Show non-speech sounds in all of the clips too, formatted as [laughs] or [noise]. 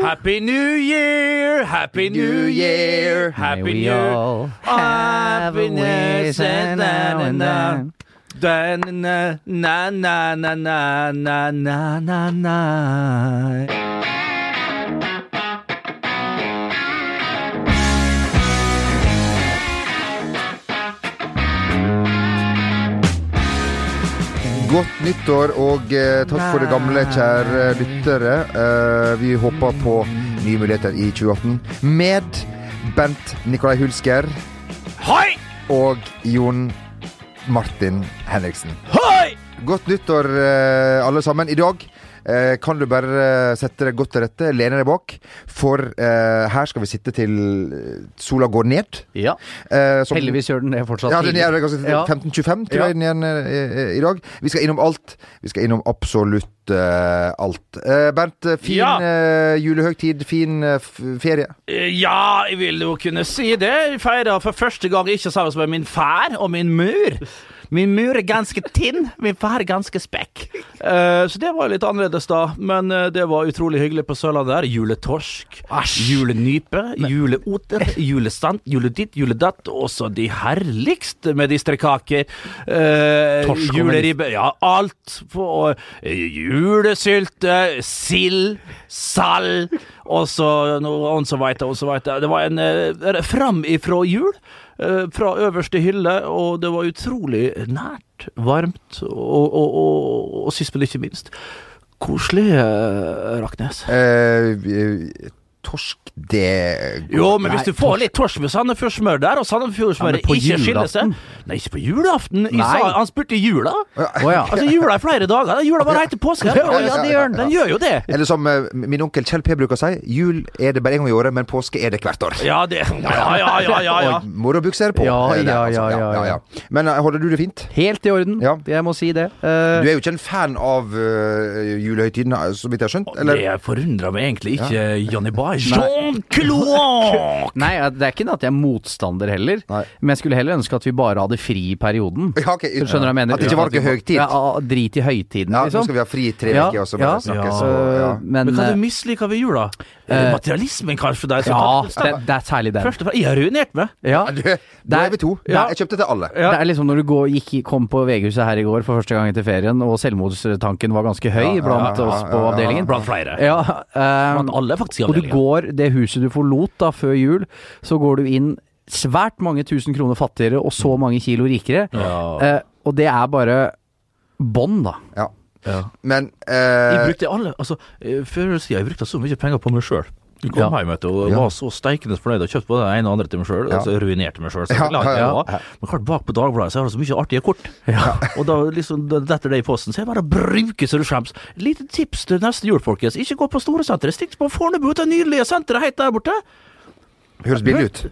Happy New Year, Happy New Year, Happy May we New all have a Happiness wish and now and then. Da na. na na na na na na na na Godt nyttår og eh, takk for det gamle, kjære lyttere. Eh, vi håper på nye muligheter i 2018 med Bent Nikolai Hulsker Hei! og Jon Martin Henriksen. Hei! Godt nyttår, eh, alle sammen. I dag eh, kan du bare sette deg godt til rette, lene deg bak, for eh, her skal vi sitte til eh, sola går ned. Ja. Eh, som- Heldigvis gjør den det fortsatt. Ja, den er ganske Ja. 15.25, tror Ja. jeg den igjen eh, i dag. Vi skal innom alt. Vi skal innom absolutt eh, alt. Eh, Bernt, fin Ja. eh, julehøgtid, fin ferie. Ja, jeg vil jo kunne si det. Jeg feirer for første gang ikke sammen med min far og min mur. Min mur er ganske tynn, min far ganske spekk. Uh, så det var litt annerledes, da. Men uh, det var utrolig hyggelig på Sørlandet der. Juletorsk, julenype, juleoter, julestant, juleditt, juledatt. Også de herligste medisterkaker. Uh, Torsk juleribbe. Ja, alt. På, eh, julesylte, sild, sald. Og så noe og så veit jeg. Det var en eh, fram ifra jul. eh, fra øverste hylle, og det var utrolig nært, varmt, og, og, og, og sist, men ikke minst koselig, eh, Raknes. Eh, torsk, det går Jo, men hvis du får litt torsk med Sandefjordsmør der, og Ja, Sandefjordsmøret ja, ikke skiller seg? Nei, ikke på julaften. Sa, han spurte i jula. Oh, [laughs] ja. Altså, jula er flere dager. Jula bare etter påske. Ja, ja, det gjør den. Den gjør jo det. Eller som uh, min onkel Kjell P bruker å si, jul er det bare en gang i året, men påske er det hvert år. Ja, det Ja, ja, ja, ja. ja. [laughs] Og morobukser på. Ja, eh, ja, altså. ja, ja, ja. Men uh, holder du det fint? Helt i orden. Ja. Jeg må si det. Uh, Du er jo ikke en fan av uh, julehøytiden, eh, så vidt jeg har skjønt? Eller? Det forundrer meg egentlig ikke, Johnny Boy. Jean-Claude! Nei, det er ikke det at jeg er motstander heller, Nei. men jeg skulle heller ønske at vi bare hadde fri i perioden. Ja, okay. Du skjønner hva jeg mener? At det ikke var noe høytid? Ja, ah, drit i høytiden, Ja, nå liksom. skal vi ha fri i tre Ja, uker, og så ja. bare snakkes. Ja. Ja. Men, Men hva eh, du misliker ved jula? Eh, Materialismen, kanskje, for deg? som Ja, kan det, det er særlig den. Først og fremst, jeg har ruinert meg. Ja, Du, da er vi to. Ja. Jeg kjøpte til alle. Ja. Det er liksom når du går, gikk, kom på VG-huset her i går for første gang etter ferien, og selvmordstanken var ganske høy Ja, ja, blant ja, oss på ja, ja. avdelingen. Blant flere. Ja, eh, Blant alle, faktisk, i og du avdelingen. går det huset du forlot da før jul, så går du inn svært mange tusen kroner fattigere og så mange kilo rikere. Ja. Eh, og det er bare bånd, da. Ja. Ja. Men Jeg eh, brukte alle Altså, eh, før i tida, jeg brukte så mye penger på meg sjøl. Jeg kom Ja. hjem etter, og Ja. var så steikende fornøyd og kjøpte både det ene og andre til meg sjøl. Ja. Altså, ruinerte meg sjøl. Ja, ja, ja. Men klart, bak på Dagbladet så har jeg så mye artige kort. Og da liksom detter det i posten. Så jeg bare bruker så du skjems. Lite tips til neste jul, folkens. Ikke gå på Storesenteret. Stikk på Fornebu, det nydelige senteret helt der borte. Høres billig ut.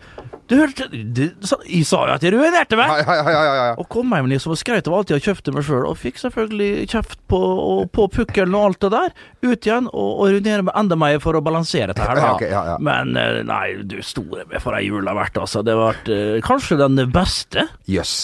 Du hørte du, sa- Jeg sa jo at jeg ruinerte meg! Ja, ja, ja, ja. Og kom hjem liksom og skrøt av alt jeg har kjøpt til meg sjøl, og fikk selvfølgelig kjeft på, og, på pukkelen og alt det der. Ut igjen og, og ruinere meg enda mer for å balansere dette her. Da. Ja, ok, ja, ja. Men eh, nei, du store meg for ei jul det har vært, altså. Det har vært eh, kanskje den beste Jøss.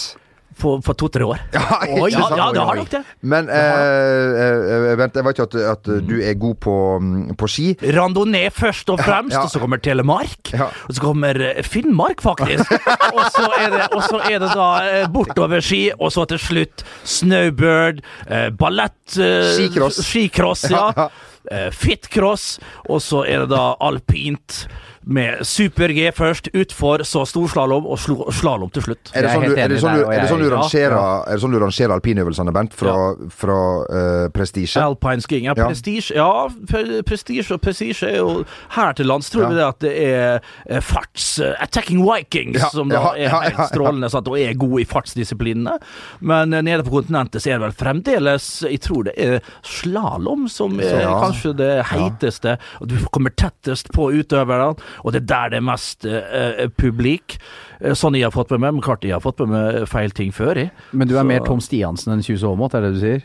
På, på to-tre år. Ja, Oi, ja, ja, det har nok det. Men eh, vent, jeg vet ikke at, at du er god på, mm, på ski. Randonee først og fremst, og så kommer Telemark. Og så kommer eh, Finnmark, faktisk. [laughs] og, så er det, er det da eh, bortover ski, og så til slutt snowbird, eh, ballett eh, Skicross. Skicross, [laughs] ja. Eh, Fitcross, og så er det da alpint. Med super-G først, utfor, så storslalåm og slalåm til slutt. Er det, sånn du, er, det sånn du, er, det sånn du jeg- ja, er det sånn du rangerer alpinøvelsene, Bent? Fra, fra uh, prestisje? Alpine skiing. Ja, prestisje prestige ja, prestige og prestige er jo Her til lands tror Ja. vi det at det er eh, farts uh, Attacking Vikings, Ja, som da ja, er ja, ja, helt ja. strålende sant, og er gode i fartsdisiplinene. Men uh, nede på kontinentet så er det vel fremdeles Jeg tror det er slalåm som er Ja. kanskje det heiteste, og du kommer tettest på utøverne. Og det er der det er mest eh, publik. Eh, Sånn jeg har fått med meg, men klart jeg har fått med meg feil ting før. Jeg. Men du er Så- mer Tom Stiansen enn Kjus Aamodt, er det du sier?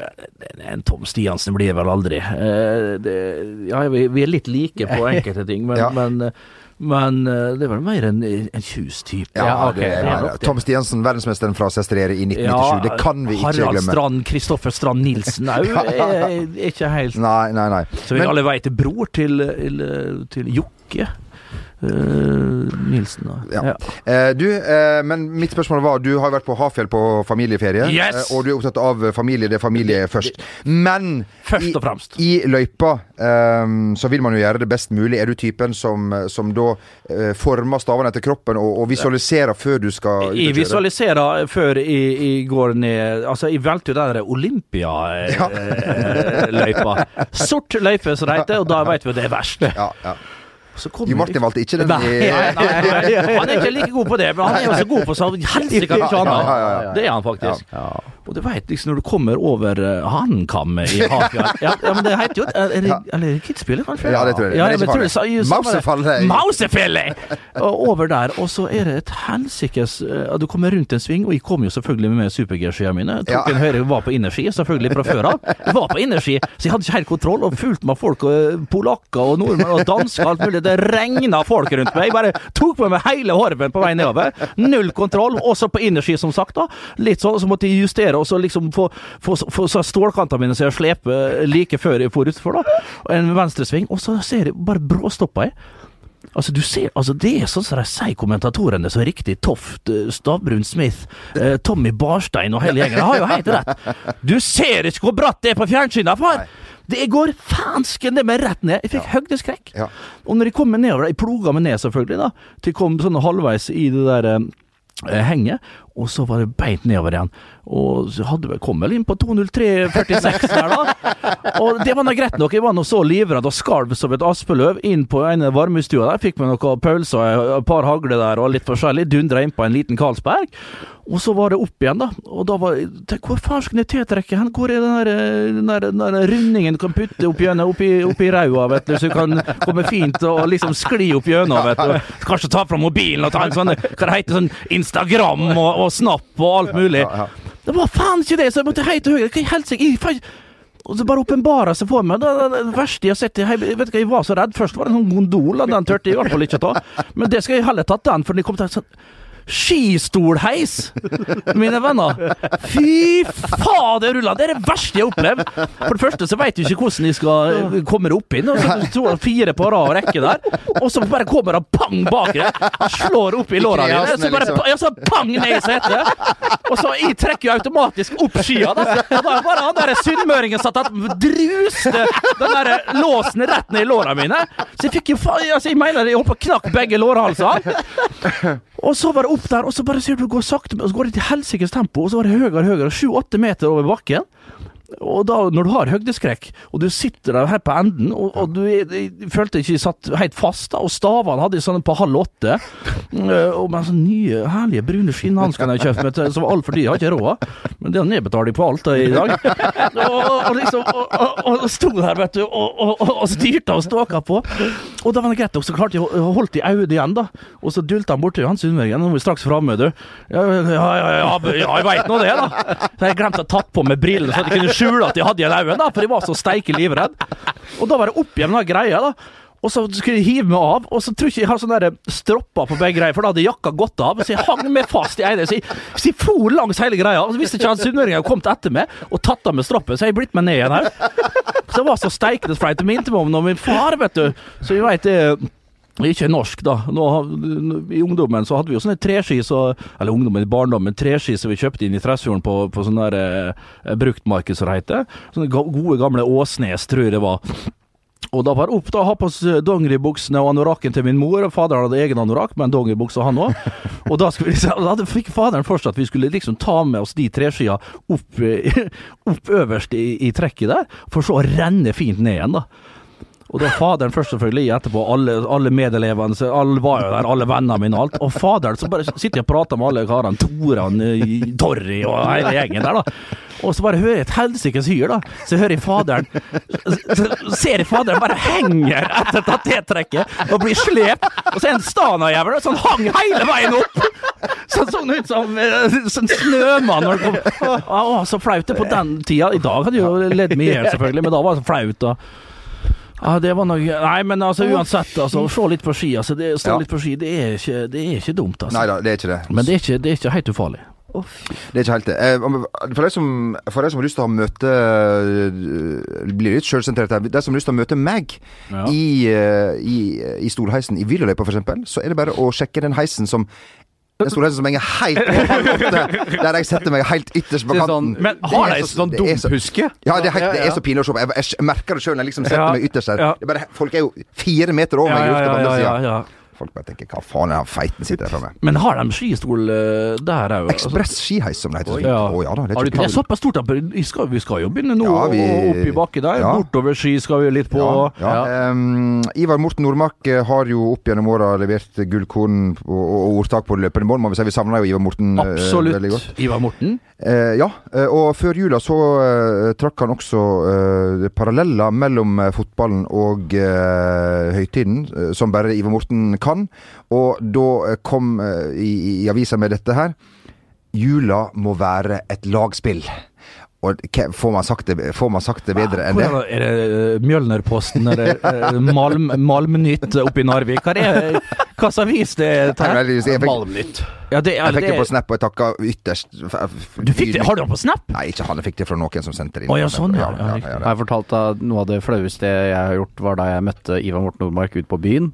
En Tom Stiansen blir jeg vel aldri. Eh, det, ja, vi, vi er litt like på [laughs] enkelte ting, men, Ja. men, eh, men eh, det vel mer en, en Kjus-type. Ja, Ja, ok, det det nok det. Tom Stiansen, verdensmesteren fra Sesterere i 1997. det kan vi ikke Harald glemme. Strand, Kristoffer Strand Nilsen òg, [laughs] er, ikke helt Nei, nei, nei. Så vi alle vet er bror til, til, til Jokke eh, Nilsen. Da. Ja. Eh, du, eh, men mitt spørsmål var Du har vært på Hafjell på familieferie, Yes! eh, og du er opptatt av familie. Det er familie først. Men Først og fremst. i, i løypa eh, så vil man jo gjøre det best mulig. Er du typen som, som da eh, former stavene etter kroppen og, og visualiserer før du skal ut Jeg visualiserer før jeg, jeg går ned Altså, jeg valgte jo den Olympia-løypa. Sort løype, som det heter, og da vet vi at det er verst. Ja, ja. Jo Martin valgte ikke den Nei, nei, nei, nei, han er ikke like god på det, men han er også god på sånn helsike mye Ja, ja, ja, ja. annet. Det er han faktisk. Ja. Og du veit liksom når du kommer over uh, Hanekammet i [laughs] Hafjell ja, ja, men det heter jo er det, Eller Kitzbühel, kanskje? Ja, det tror jeg. Ja, Men jeg tror det Mausefallet. Og over der, og så er det et helsikes uh, Du kommer rundt en sving, og jeg kom jo selvfølgelig med supergear-skia mine. Tok Ja. en høyre, var på innerski, selvfølgelig fra før av. Var på innerski, så jeg hadde ikke helt kontroll, og fulgte med folk, og polakker og nordmenn og dansker alt mulig. Det regna folk rundt meg. Jeg bare tok på meg hele horven på vei nedover. Null kontroll. Også på innerski, som sagt. da Litt sånn, så måtte jeg justere, og så liksom få, få, få så stålkantene mine så jeg sleper like før jeg får utfor. da En venstresving, og så ser jeg bare bråstoppa jeg. Altså, du ser, altså Det er sånn som de sier, kommentatorene så riktig. Toft, eh, Stavbrun Smith, eh, Tommy Barstein og hele gjengen. De har jo helt rett. Du ser ikke hvor bratt det er på fjernsynet, far! Det går fansken det med rett ned. Jeg fikk høydeskrekk. Ja. Og når jeg kom meg nedover, jeg ploga meg ned selvfølgelig, da, til jeg kom sånn halvveis i det der eh, henget, og så var det beint nedover igjen. Og så hadde vi kom vel inn på 203,46 der, da. Og det var nå greit nok, jeg var nå så livredd og skalv som et aspeløv inn på ene varmestua der. Fikk meg noen pølser, et par hagler der og litt forskjellig. Dundra innpå en liten Karlsberg. Og så var det opp igjen, da. Og da var tenk, Hvor faen skal jeg tiltrekke hen? Hvor er den der, den der, den der rundingen du kan putte opp gjennom oppi, oppi raua, vet du, så du kan komme fint og liksom skli opp gjennom, vet du. Kanskje ta fram mobilen og ta en sånn hva det heter, sånn Instagram og, og Snap og alt mulig. Det var faen ikke det, så jeg måtte hei til høyre. Hva i helsike? Og så bare åpenbara seg for meg. Det, det, verste jeg har sett jeg, vet ikke, jeg var så redd. Først var det en sånn gondol, og den turte jeg i hvert fall ikke ta. Men det skal jeg heller tatt den, for den kom til sånn Skistolheis, mine venner. Fy fader, Rullan. Det er det verste jeg har opplevd. For det første så veit du ikke hvordan de skal eh, komme opp inn. Og så står han fire på rad og rekke der, og så bare kommer han pang bak deg. Slår opp i låra dine. Så bare liksom. ja, så pang ned i setet. Og så jeg trekker jo automatisk opp skia. Da. Da bare han der sunnmøringen satt og druste den der låsen rett ned i låra mine. Så jeg fikk jo faen altså, Jeg mener jeg holdt på å knakke begge lårhalsene. Og så var det opp der, og så bare ser du går sakte, og så går det til helsikes tempo, og så var det høyere og høyere, sju-åtte meter over bakken. Og da, når du har høydeskrekk, og du sitter der her på enden, og, og du jeg følte ikke satt helt fast, da, og stavene hadde jeg sånne på halv åtte, Eh, og med sånne nye, herlige brune skinnhansker jeg har kjøpt, meg som altfor dyre, har ikke råd, men det er nedbetaling på alt i dag. [laughs] Og, og liksom, og, og, sto der, vet du, og, styrte og ståka på. Og da var det greit, og så klarte jeg å holde i øyet igjen, da, og så dulta han borti Hans Sundbergen, nå er vi straks framme, du. Ja, ja, ja, ja, jeg veit nå det, da. Så jeg glemte å tatt på meg brillene, så jeg kunne skjule at jeg hadde igjen øynene, for jeg var så steike livredde. Og da var det opp igjen den greia, da. Og så skulle jeg hive meg av, og så tror jeg ikke jeg har sånne der stropper på begge greier, for da hadde jakka gått av. Så jeg hang meg fast i ene. Så jeg, så jeg for langs hele greia. Og så visste ikke han sunnmøringen kommet etter meg og tatt av meg stroppen, så jeg blitt meg ned igjen her. Så det var så steikende flaut. Det minte meg om når min far, vet du. Så vi veit det ikke norsk, da. Nå, I ungdommen så hadde vi jo sånne treski så Eller ungdommen i barndommen, treski som vi kjøpte inn i Tresfjorden på, på sånn der eh, bruktmarked, som det heter. Sånne gode, gamle Åsnes, tror jeg det var. Og da var opp da, ha på oss dongeribuksene og anorakken til min mor. og Faderen hadde egen anorakk, men dongeribukse han òg. Og da, liksom- da fikk faderen først at vi skulle liksom ta med oss de treskia opp, eh, [laughs] opp øverst i, i trekket der, for så å renne fint ned igjen, da. Og da faderen først selvfølgelig, etterpå alle, alle medelevene, så alle var jo der, alle vennene mine og alt. Og faderen så bare sitter jeg og prater med alle karene, Toran, eh, Torry og hele gjengen der, da. Og så bare hører jeg et helsikes hyr, da. Så hører jeg faderen Så ser jeg faderen bare henger etter tatetrekket og blir slept. Og så er en Stana-jævel som hang hele veien opp! Så han så ut som eh, sånn snømann. Når. Å, så flaut det på den tida. I dag hadde jo ledd meg i hjel, selvfølgelig, men da var det så flaut. da ja, det var noe Nei, men altså uansett, altså, se litt på ski. Altså, det, stå Ja. litt på ski, det er ikke, det er ikke dumt, altså. Nei da, det er ikke det. Men det er ikke, det er ikke helt ufarlig. Det er ikke helt det. Eh, For de som, for de som har lyst til å møte eh, Blir litt sjølsentrert her. De som har lyst til å møte meg Ja. i, eh, i, i stolheisen i Villeløypa f.eks., så er det bare å sjekke den heisen som den stolheisen som henger helt over Der jeg setter meg helt ytterst på er kanten. sånn- Men har de så- sånn er så- Dumhuske? Ja, det er, helt, det er så pinlig å se på. Jeg, jeg merker det sjøl når jeg liksom setter Ja, meg ytterst der. ja. Er bare, folk er jo fire meter over meg i lufta på andre sida. Ja. Folk bare tenker hva faen er han feiten sitter der framme? Men har de skistol eh, der òg? Ekspress skiheis, som det heter. Oi. Å Ja. ja da. Det Det er såpass stort at vi skal, vi skal jo begynne nå Ja, vi- opp i bakke der. Ja. Bortoverski skal vi litt på. Ja, ja. Ehm, Ivar Morten Nordmark eh, har jo opp gjennom åra levert gullkorn og, og, ordtak på løpende bånd. Må vi si vi savner jo Ivar Morten eh, veldig godt. Absolutt. Ivar Morten. Uh, ja, og før jula så uh, trakk han også uh, paralleller mellom fotballen og høytiden, som bare Ivar Morten kan. Og da eh, kom eh, i, i avisa med dette her Jula må være et lagspill. Og får man sagt det, får man sagt det bedre enn det? er det, er Mjølnerposten eller eh, Malm, Malmnytt oppe i Narvik? Hva er hvilken avis det er? Jeg, veldig- jeg, Malmnytt. Ja, det, jeg fikk det det på Snap, og jeg takka ytterst Du fikk det, Har du den på Snap? Nei, ikke han. Jeg fikk det fra noen som sendte det inn. Oh, ja, sånn, ja. Ja, ja, Jeg har fortalt at noe av det flaueste jeg har gjort, var da jeg møtte Ivan Morten Nordmark ute på byen.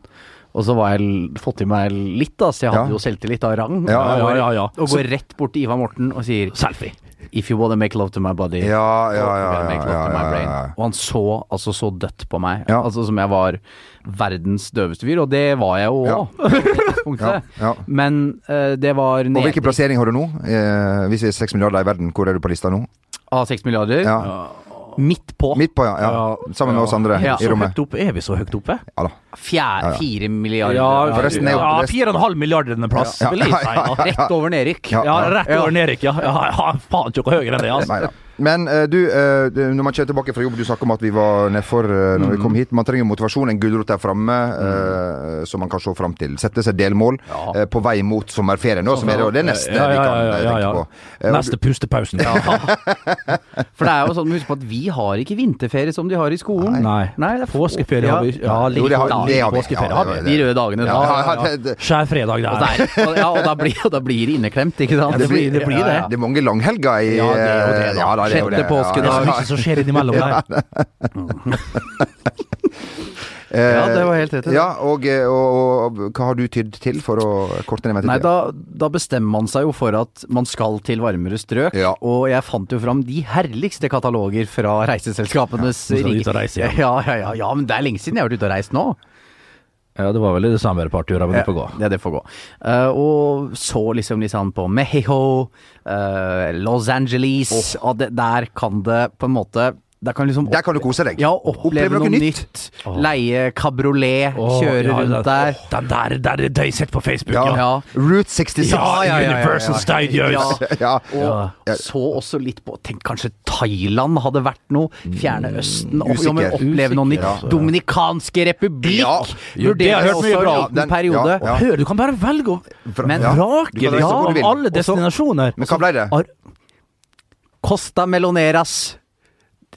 Og så var jeg fått i meg litt, da, så jeg hadde Ja. jo selvtillit av rang. Ja, ja, ja, ja. og går rett bort til Ivar Morten og sier Selfie. If you wanna make love to my body Ja, ja, ja. Og han så altså så dødt på meg. Altså som jeg var verdens døveste fyr, og det var jeg jo òg. [laughs] Men uh, det var Og hvilken plassering har du nå? Eh, hvis vi er seks milliarder i verden, hvor er du på lista nå? av seks milliarder. Ja. Midt på. Midt på, ja. ja. Sammen med oss andre Ja. i Så rommet. høyt oppe? Er vi så høyt oppe? Ja da. Ja, ja. Fire milliarder. Ja, forresten er ja fire og en halv milliard denne plass, vil jeg si. Rett over nedrykk. Ja. Ja, rett over nedrykk, ja. ja, ja faen ikke noe høyere enn det, altså. Nei da. Men eh, du, eh, når man kommer tilbake fra jobb, du snakker om at vi var nedfor uh, når vi kom hit. Man trenger motivasjon, en gulrot der framme eh, som man kan se fram til. Sette seg delmål Ja. eh, på vei mot sommerferien, som er det, det neste Ja, ja, vi kan eh, tenke på. Eh, Neste pustepausen. [laughs] For det er jo sånn, husk på at vi har ikke vinterferie som de har i skolen. Nei. Nei det er Påskeferie har vi. Ja, litt. Jo, det har, det har vi. påskeferie har vi. De røde dagene. Ja, da. det, det, Skjær fredag der. og, da blir, da det inneklemt, ikke sant? det blir- det blir det. det er mange langhelger i Ja, det er jo det, ja, det Sjette det. påskedag. Det er så mye som skjer innimellom der. ja. [laughs] Ja, det var helt rett. Ja, og, eh, og, og hva har du tydd til for å korte ned Nei, ventetida? da, da bestemmer man seg jo for at man skal til varmere strøk. Ja. Og jeg fant jo fram de herligste kataloger fra reiseselskapenes Ja, og ja, ja, ja, ja, men det er lenge siden jeg har vært ute og reist nå. Ja, det var vel i samme et par turer, men det får gå. Ja, det får gå. Uh, og så liksom sånn på Mexico, uh, Los Angeles, og det, der kan det på en måte der kan liksom Der kan du kose deg. Ja, oppleve, noe nytt. Leie kabriolet, oh, kjøre ja, rundt der. Den der, der er de sett på Facebook, Ja. ja. Ja. Route 66. Ja, ja, ja, Universal Studios. Ja. Ja. Og så også litt på Tenk kanskje Thailand hadde vært noe. Fjerne Østen. opp- ja, men Usikker. oppleve noe nytt. Dominikanske republikk! Ja. Jo, det har jeg hørt mye bra. om. periode. ja, ja. Hør, du kan bare velge å Men Ja. vrake liksom, av alle destinasjoner. Men hva ble det? Ar- Costa Meloneras.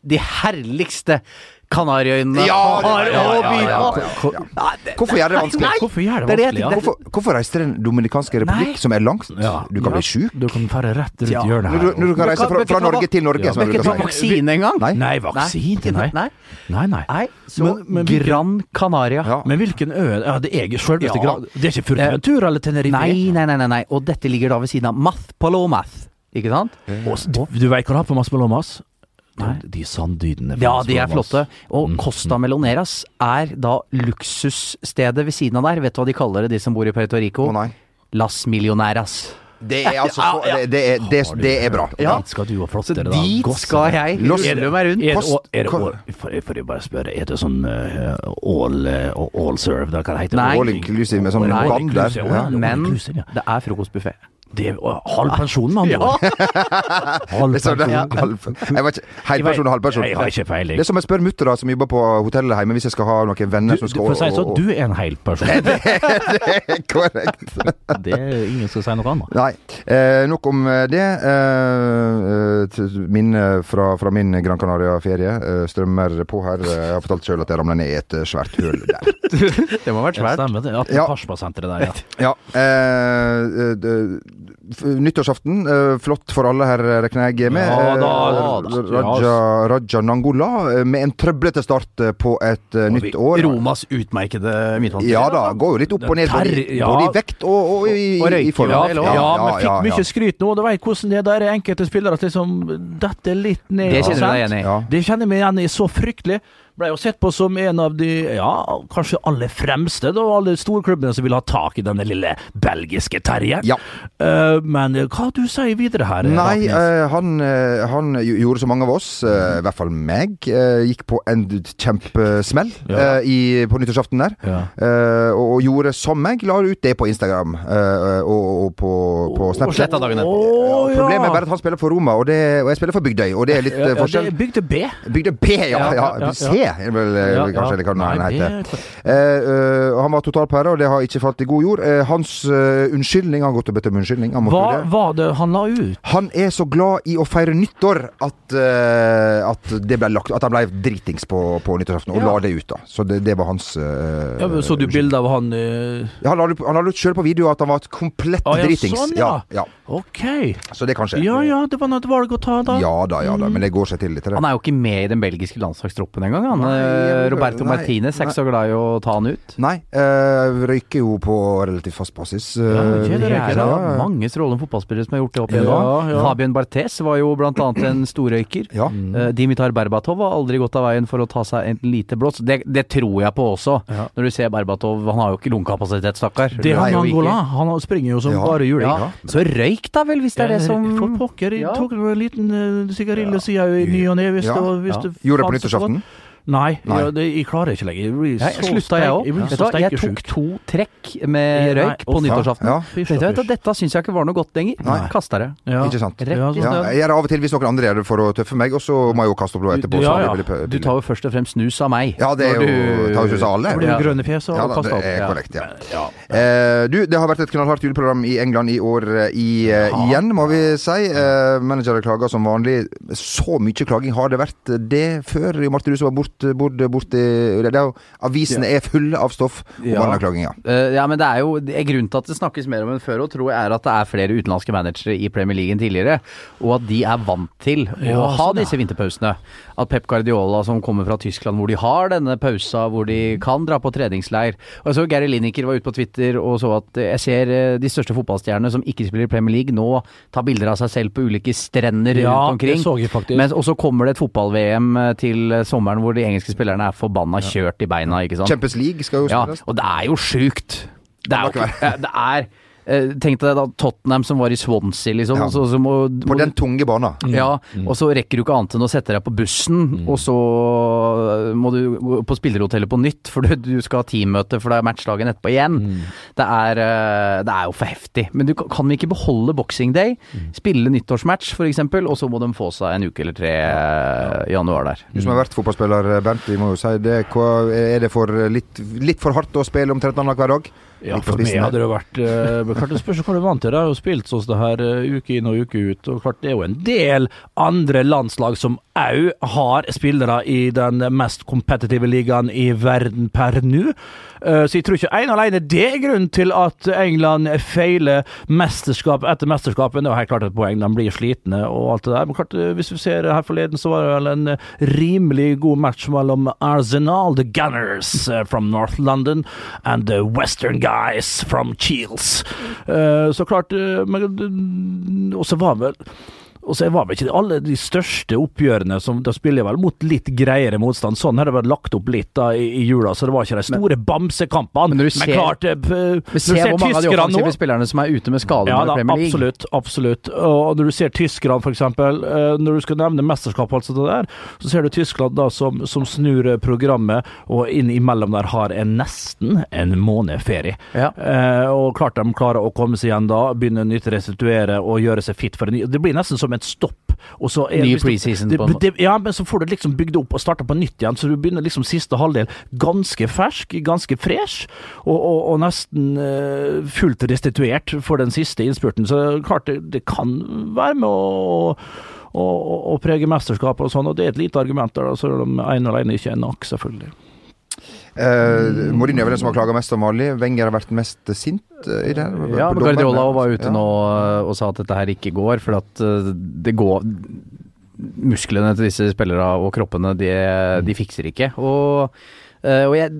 De herligste Kanariøyene Ja, har ja, ja, å by på. Hvorfor gjør det vanskelig? Nei, Hvorfor gjør det vanskelig? Ja? Hvorfor, hvorfor reise til Den dominikanske republikk, Nei. som er langt? Ja. Du kan Ja. bli sjuk. Du kan fare rett rundt hjørnet her. du, når du kan reise fra, fra Norge til Norge, Ja, som Du kan ikke ta si. vaksine engang. Nei. Nei, vaksine, nei. Nei. Nei, nei. Nei, så Men- men Gran Canaria. Ja. Men hvilken ø Ja, det er selveste Ja. Gran Det er ikke Furtventura eller Tenerife? Nei, nei, nei, nei, nei. Og dette ligger da ved siden av Math Palomath. Ikke sant? Og Du, du veit hva du har på Math Palomas? Nei. De, sanddynene. Ja, de er flotte. Og Mm, Costa Meloneras er da luksusstedet ved siden av der. Vet du hva de kaller det, de som bor i Puerto Rico? Nei. Las Millioneras. Det er [laughs] altså så, det, det, er, det, det er bra. Ja. Dit skal du og flotte deg, da. dit skal jeg rulle meg rundt. Er er, er det å- for, for jeg bare spørre, er det sånn uh, all, uh, all serve, da, hva det heter det? All inclusive med sånn Ja. all Men det er frokostbuffé. Det var halv pensjon, med andre ord. [laughs] Halv det- pensjon. halv- Jeg vet ikke. Helperson og halvperson. Jeg har ikke peiling. Det er som jeg spør mutter som jobber på hotellet hjemme, hvis jeg skal ha noen venner Du, som skal for å si det sånn, du er en hel [laughs] person. Det er korrekt. [laughs] Det er ingen som sier noe annet. Nei. Eh, nok om det. Eh, t- minne fra, fra min Gran Canaria-ferie eh, strømmer på her. Jeg har fortalt sjøl at jeg ramla ned i et eh, svært høl der. Det må ha vært Ja, Det stemmer det. At Ja. Karspa-senteret der, ja. Ja. Eh, d- f- nyttårsaften, eh, flott for alle her, regner jeg med. Ja, da, Eh, da, da. Raja, Raja Nangola eh, med en trøblete start eh, på et eh, nytt år. Romas utmerkede midtvannsspiller. Ja da, går jo litt opp og ned både, ja. både i vekt og, og i, Og i, form. ja, Ja, er men fikk ja, mye ja. skryt nå. Du veit hvordan det er. Der er enkelte spillere som liksom detter litt ned. Det kjenner du deg igjen i. Ja. Det kjenner vi igjen i så fryktelig. Ble jo sett på som en av de ja, kanskje aller fremste, da, alle storklubbene som vil ha tak i denne lille belgiske terrieren. Ja. Uh, men eh, hva du sier videre her? Nei, Raknes? eh, han, uh, han gjorde som mange av oss, eh, i hvert fall meg, eh, gikk på en kjempesmell Ja. eh, i, på nyttårsaften der. Ja. Eh, og, og gjorde som meg, la ut det på Instagram eh, og, og på, på Og Snapchat. sletta dagen Å, etterpå. ja. Problemet er bare at han spiller for Roma, og, det, og jeg spiller for Bygdøy, og det er litt eh, forskjell. Det er bygd B. Bygdøy B, ja. Ja, ja, ja, er vel eh, Ja, kanskje, ja. eller hva Nei, heter. Eh, eh, han var totalpære, og det har ikke falt i god jord. Eh, hans uh, unnskyldning Han har gått og bedt om unnskyldning. Han, måtte Hva det. var det han la ut? han er så glad i å feire nyttår at, uh, at, det ble lagt, at han ble dritings på, på nyttårsaften, og Ja. la det ut. da Så det, det var hans uh, Ja, men så du bilde av han Ja, han la det- han la ut sjøl på video at han var et komplett ah, ja, dritings. sånn, ja. ja. Ja, Ok. Så det kan skje. Ja ja, det var noe et valg å ta, da. Ja da, ja da, men det går seg til litt. det. Han er jo ikke med i den belgiske landslagstroppen engang. Han. Nei, Eh, Roberto nei, Martinez er ikke så glad i å ta han ut. Nei, eh, røyker jo på relativt fast basis. eh, Ja, Det det, er ikke, da ja, ja. mange strålende fotballspillere som har gjort det opp Ja, igjennom. ja. Fabian Barthes var jo blant annet en storrøyker. Ja. Eh, Dimitar Berbatov har aldri gått av veien for å ta seg en lite blås. Det, det tror jeg på også. Ja. Når du ser Berbatov, han har jo ikke lungekapasitet, stakkar. Det har Angola. Han springer jo som Ja. bare juling. Ja. Så røyk da vel, hvis det er det som For pokker. Jeg Ja. tok en liten uh, sier jeg i ny og ne. Ja. det Ja. Gjorde det på nyttårsaften? Nei, Nei. Jeg, det, jeg klarer ikke lenger. Jeg blir så slutta, jeg òg. Jeg jeg tok to trekk med røyk på nyttårsaften. ja. Ja, dette syns jeg ikke var noe godt lenger. Nei. Kasta det. Ja. Ikke sant? Rett Ja, sånn, jeg gjør det av og til hvis noen andre gjør det for å tøffe meg, og så må jeg jo kaste opp blå etterpå. Ja, ja. Du tar jo først og fremst snus av meg. Ja, det er jo du- tar jo snus av alle. Blir Ja. du grønn Ja, og da, kaster det er korrekt, ja. Ja. Eh, du, det har vært et knallhardt juleprogram i England i år eh, i, eh, igjen, må vi si. Eh, managere klager som vanlig. Så mye klaging har det vært det før? Jo, Marte, du som var borte bort, borti det er jo, Avisene er fulle av stoff om Ja. anklaginger. klaginga. Eh, ja, men det er jo Grunnen til at det snakkes mer om enn før, og tror jeg er at det er flere utenlandske managere i Premier League enn tidligere, og at de er vant til å Ja, ha sånn, ja. disse vinterpausene. At Pep Guardiola, som kommer fra Tyskland, hvor de har denne pausa, hvor de kan dra på treningsleir Og jeg så Gary Lineker var ute på Twitter og så at eh, jeg ser eh, de største fotballstjernene som ikke spiller i Premier League, nå ta bilder av seg selv på ulike strender Ja, rundt omkring. det så jeg faktisk. Men, og så kommer det et fotball-VM til sommeren hvor de engelske spillerne er forbanna kjørt i beina, ikke sant. Champions League skal jo Ja, spilles. og det er jo sjukt. Det er jo ikke Det er Tenk deg da Tottenham som var i Swansea, liksom. Ja. Så, så må, På den tunge banen. ja, og så rekker du ikke annet enn å sette deg på bussen, og så må du gå på spillerhotellet på nytt, for du, du skal ha teammøte, for det er matchdagen etterpå igjen. Det, er, eh, det er jo for heftig. Men du kan ikke beholde boxing day, spille nyttårsmatch f.eks., og så må de få seg en uke eller tre eh, i januar der. Du som har vært fotballspiller, Bernt, vi må jo si det. Hva, er det for litt, litt for hardt å spille omtrent annenhver dag? Ja, for meg hadde det vært eh, men klart Det spørs hva du er vant til. Jeg har jo spilt sånn det her eh, uke inn og uke ut. Og klart Det er jo en del andre landslag som òg har spillere i den mest kompetitive ligaen i verden per nå. Eh, så jeg tror ikke ene og alene det er grunnen til at England feiler mesterskap etter mesterskap. Men det er jo helt klart at poeng de blir slitne og alt det der. Men klart, hvis vi ser her forleden, så var det vel en rimelig god match mellom Arsenal, the Gunners from North London, and the Western Guys from Cheels. Eh, så klart eh, men, Og så var vel og så var vel ikke alle de største oppgjørene som Da spiller vel mot litt greiere motstand. Sånn har det vært lagt opp litt da i, i jula, så det var ikke de store bamsekampene. men når du ser- klart eh, p- Vi Når du ser av de tyskerne nå spillerne som er ute med skade ja da, Premier League. absolutt. absolutt. Og når du ser tyskerne, f.eks. Når du skal nevne mesterskap, altså det der, så ser du Tyskland da som, som snur eh, programmet, og innimellom der har en nesten en måned ferie. Ja. Eh, og klart de klarer å komme seg igjen da, begynne nytt, restituere og gjøre seg fit for en ny Det blir nesten som et stopp. Og så er, Ny preseason på en måte. det, Ja, men så får du liksom bygd opp og starta på nytt igjen, så du begynner liksom siste halvdel ganske fersk, ganske fresh, og, og, og nesten uh, fullt restituert for den siste innspurten. Så klart det, det kan være med å og, og, og prege mesterskapet og sånn, og det er et lite argument der, selv om ene alene ikke er nok, selvfølgelig. Uh, Mourinho er vel den som har klaga mest om Ali. Wenger har vært mest sint eh, i det. Ja, men Guardiola var ute Ja. nå øh, og sa at dette her ikke går, for at det går Musklene til disse spillerne og kroppene, de, de fikser ikke. Og, og jeg,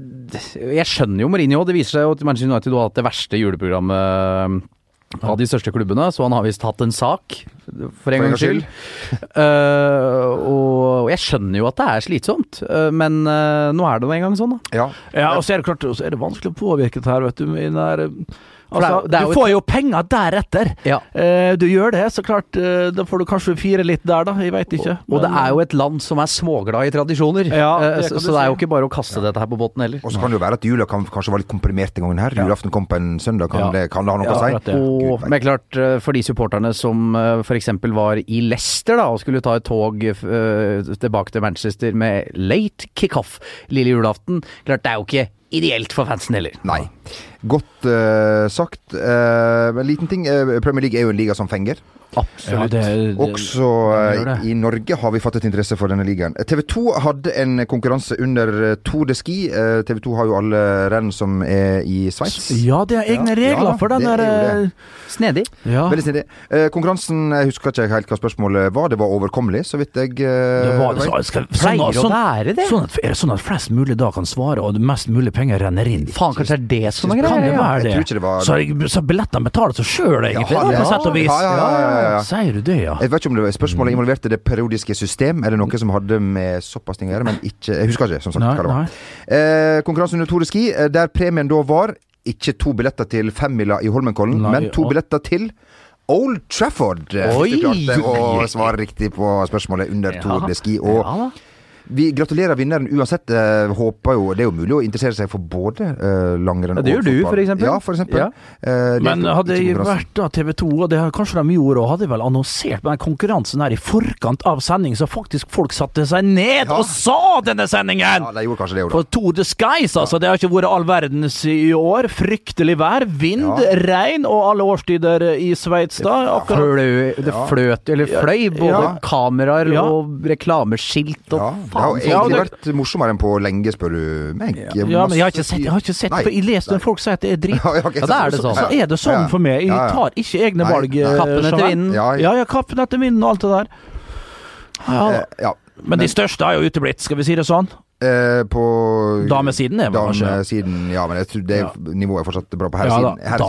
jeg skjønner jo Mourinho. Det viser seg jo at Manchester United har hatt det verste juleprogrammet av de største klubbene, så han har visst hatt en sak, for en gangs skyld. [laughs] Uh, og jeg skjønner jo at det er slitsomt, uh, men uh, nå er det nå engang sånn, da. Ja. Ja, og så er det klart, så er det vanskelig å påvirke det her, vet du. med den der, Det er- altså, det er jo du får jo penger deretter. Ja. Eh, du gjør det, så klart. eh, da får du kanskje fire litt der, da. Jeg veit ikke. Og det er jo et land som er småglad i tradisjoner, Ja, Eh, så, så det er jo ikke bare å kaste dette her på båten heller. Og så kan det jo være at jula kan, kanskje være litt komprimert den gangen her. Julaften kom på en søndag. Kan, Ja. det, kan det ha noe Ja, å si? det. Og, Gud men klart, eh, for de supporterne som f.eks. for eksempel var i Leicester da, og skulle ta et tog eh, tilbake til Manchester med late kickoff lille julaften, klart det er jo ikke ideelt for fansen heller. Nei. Godt uh, sagt. Uh, men liten ting. eh, Premier League er jo en liga som fenger. Absolutt. Ja, det, det, Også eh, i Norge har vi fattet interesse for denne ligaen. TV 2 hadde en konkurranse under eh, Tour de Ski. Uh, TV 2 har jo alle renn som er i Sveits. Ja, det er egne regler ja, for den det der Snedig. Ja. Veldig snedig. Uh, konkurransen, jeg husker ikke helt hva spørsmålet var. Det var overkommelig, så vidt jeg Det var det, så, skal, sånn, Pleier sånn, sånn at, er det sånn at flest mulig da kan svare, og det mest mulig penger renner inn? Faen, kanskje det er det som greier. Kan det være det? Jeg tror ikke det var- Så, jeg- så billettene betaler seg sjøl, egentlig, Ja, ja, på sett og vis. ja, ja, ja, ja, ja. Sier du det, ja? Jeg vet ikke om det var spørsmålet involverte det periodiske system. Er det noe som hadde med såpass ting å gjøre? Men ikke Jeg husker ikke, som sagt, Nei, hva det var. Eh, konkurransen under Tour de Ski, eh, der premien da var ikke to billetter til femmila i Holmenkollen, Nei, men to og- billetter til Old Trafford. Oi! Hvis du klarte å svare riktig på spørsmålet under Tour de Ski. Og. Vi gratulerer vinneren uansett. Eh, håper jo Det er jo mulig å interessere seg for både eh, langrenn Ja, det gjør du, for eksempel. Ja, for eksempel. Ja. Eh, Men hadde jeg vært da TV 2, og det har kanskje de gjorde, og hadde vel annonsert med den konkurransen her i forkant av sending, så faktisk folk satte seg ned Ja. og sa denne sendingen! Ja, de gjorde kanskje det, da. For Tour de Skies, altså. Det har ikke vært all verdens i år. Fryktelig vær, vind, Ja. regn og alle årstider i Sveits da. Akkurat. Flø, det fløt, eller fløy, både Ja. kameraer Ja. og reklameskilt og Ja, det har så- egentlig Ja, det- vært morsommere enn på lenge, spør du meg. Ja, men jeg har ikke sett, jeg har ikke sett for jeg leser når folk sier at det er dritt. [laughs] Ja, Ja, da er det sånn. Så er det sånn for meg. Jeg Ja, ja. tar ikke egne valg. eh, Kappen etter vinden. Ja, Ja, ja, kappen etter vinden og alt det der. Eh, ja. men de største har jo uteblitt, skal vi si det sånn. Eh, på Damesiden er Damesiden, ja, men jeg tror det Ja. nivået er fortsatt bra på Ja da. herresiden. Da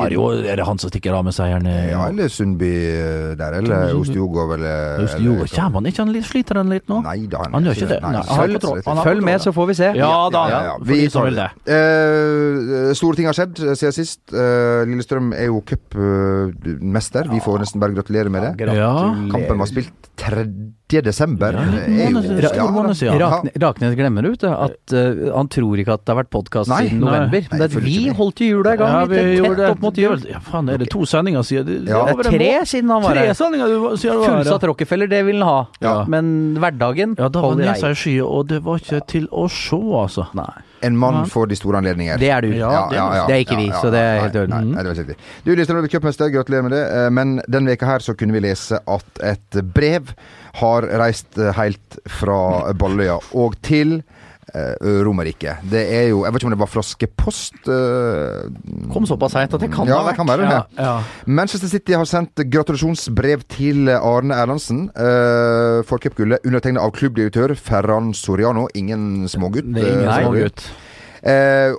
er det er han som stikker av med seieren. eh, Ja, eller Sundby eh, der, eller Ostjogov, eller Ostjogov, Kommer han ikke? Han sliter han litt nå? Nei da, Han gjør ikke det. Nei, han Følg. Han har Følg med, så får vi se. Ja da, ja, ja. Vi tar det. Eh, store ting har skjedd siden sist. Eh, Lillestrøm er jo cupmester. Vi får nesten bare gratulere med det. Ja. Kampen var spilt 3. desember. Ja, måned- siden. Raknes glemmer ut det, at uh, han tror ikke at det har vært podkast siden nei. november. Nei, Men det, vi holdt jo jula i gang Ja, litt vi tett gjorde det. opp mot Det jul. Ja, faen, er det to sendinger siden? Det- Ja. det er tre siden han var Tre her. sendinger siden du var her. Fullsatt Rockefeller, det vil han ha. Ja. Men hverdagen Ja, da var nesa i sky, og det var ikke til å se, altså. Nei. En mann Ja. for de store anledninger. Det er du. Ja, det er- Det er ikke vi, så det er helt i orden. Nei, nei, det riktig. Du, er blitt cupmester, gratulerer med det. Eh, Men denne veka her så kunne vi lese at et brev har reist eh, helt fra Balløya og til eh, Romerike. Det er jo Jeg vet ikke om det var flaskepost? eh, Kom såpass seint at det kan ja, ha det kan være det. Ja, ja. Manchester City har sendt gratulasjonsbrev til Arne Erlandsen uh, for cupgullet, undertegnet av klubbdirektør Ferran Soriano. Ingen smågutt. Det er ingen smågutt. Eh,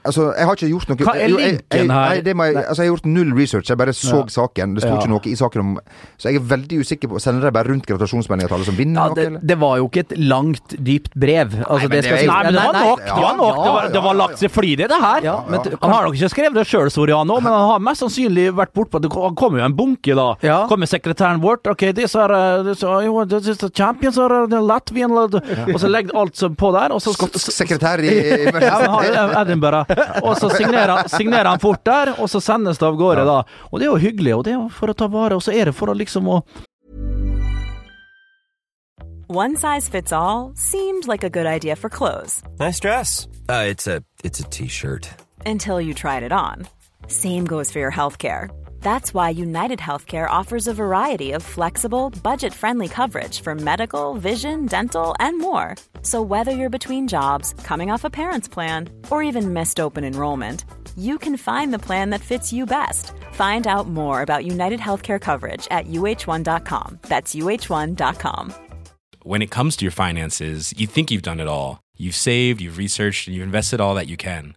Altså, jeg har ikke gjort noe Hva er linken her? Nei, jeg, altså, jeg har gjort null research. Jeg bare så saken. Det sto Ja. ikke noe i saken om Så jeg er veldig usikker på Sender de bare rundt gratulasjonsmeldinga til alle som vinner Ja, noe, det, eller? det var jo ikke et langt, dypt brev. Altså, men det skal er Nei, men det var nok. Det var nok. Det var, det var lagt seg flid i det her. Ja, men han har nok ikke skrevet det sjøl, Soriano, men han har mest sannsynlig vært bortpå Det kom- kommer jo en bunke, da. Ja. Kommer sekretæren vårt Ok, disse er, know, this is champions are the Latvian Og så legger alt på der, og så Skotsk sekretær i [laughs] ja, er Edinburgh. [laughs] Og så signerer, signerer han fort der, og så sendes det av gårde, da. Og det er jo hyggelig, og det er jo for å ta vare, og så er det for å liksom å One size fits all seemed like a good idea for clothes Nice dress. Uh, it's a it's a t-shirt. until you tried it on. Same goes for your healthcare. That's why United Healthcare offers a variety of flexible, budget friendly coverage for medical, vision, dental, and more. So, whether you're between jobs, coming off a parent's plan, or even missed open enrollment, you can find the plan that fits you best. Find out more about United Healthcare coverage at uh1.com. That's uh1.com. when it comes to your finances, you think you've done it all. You've saved, you've researched, and you've invested all that you can.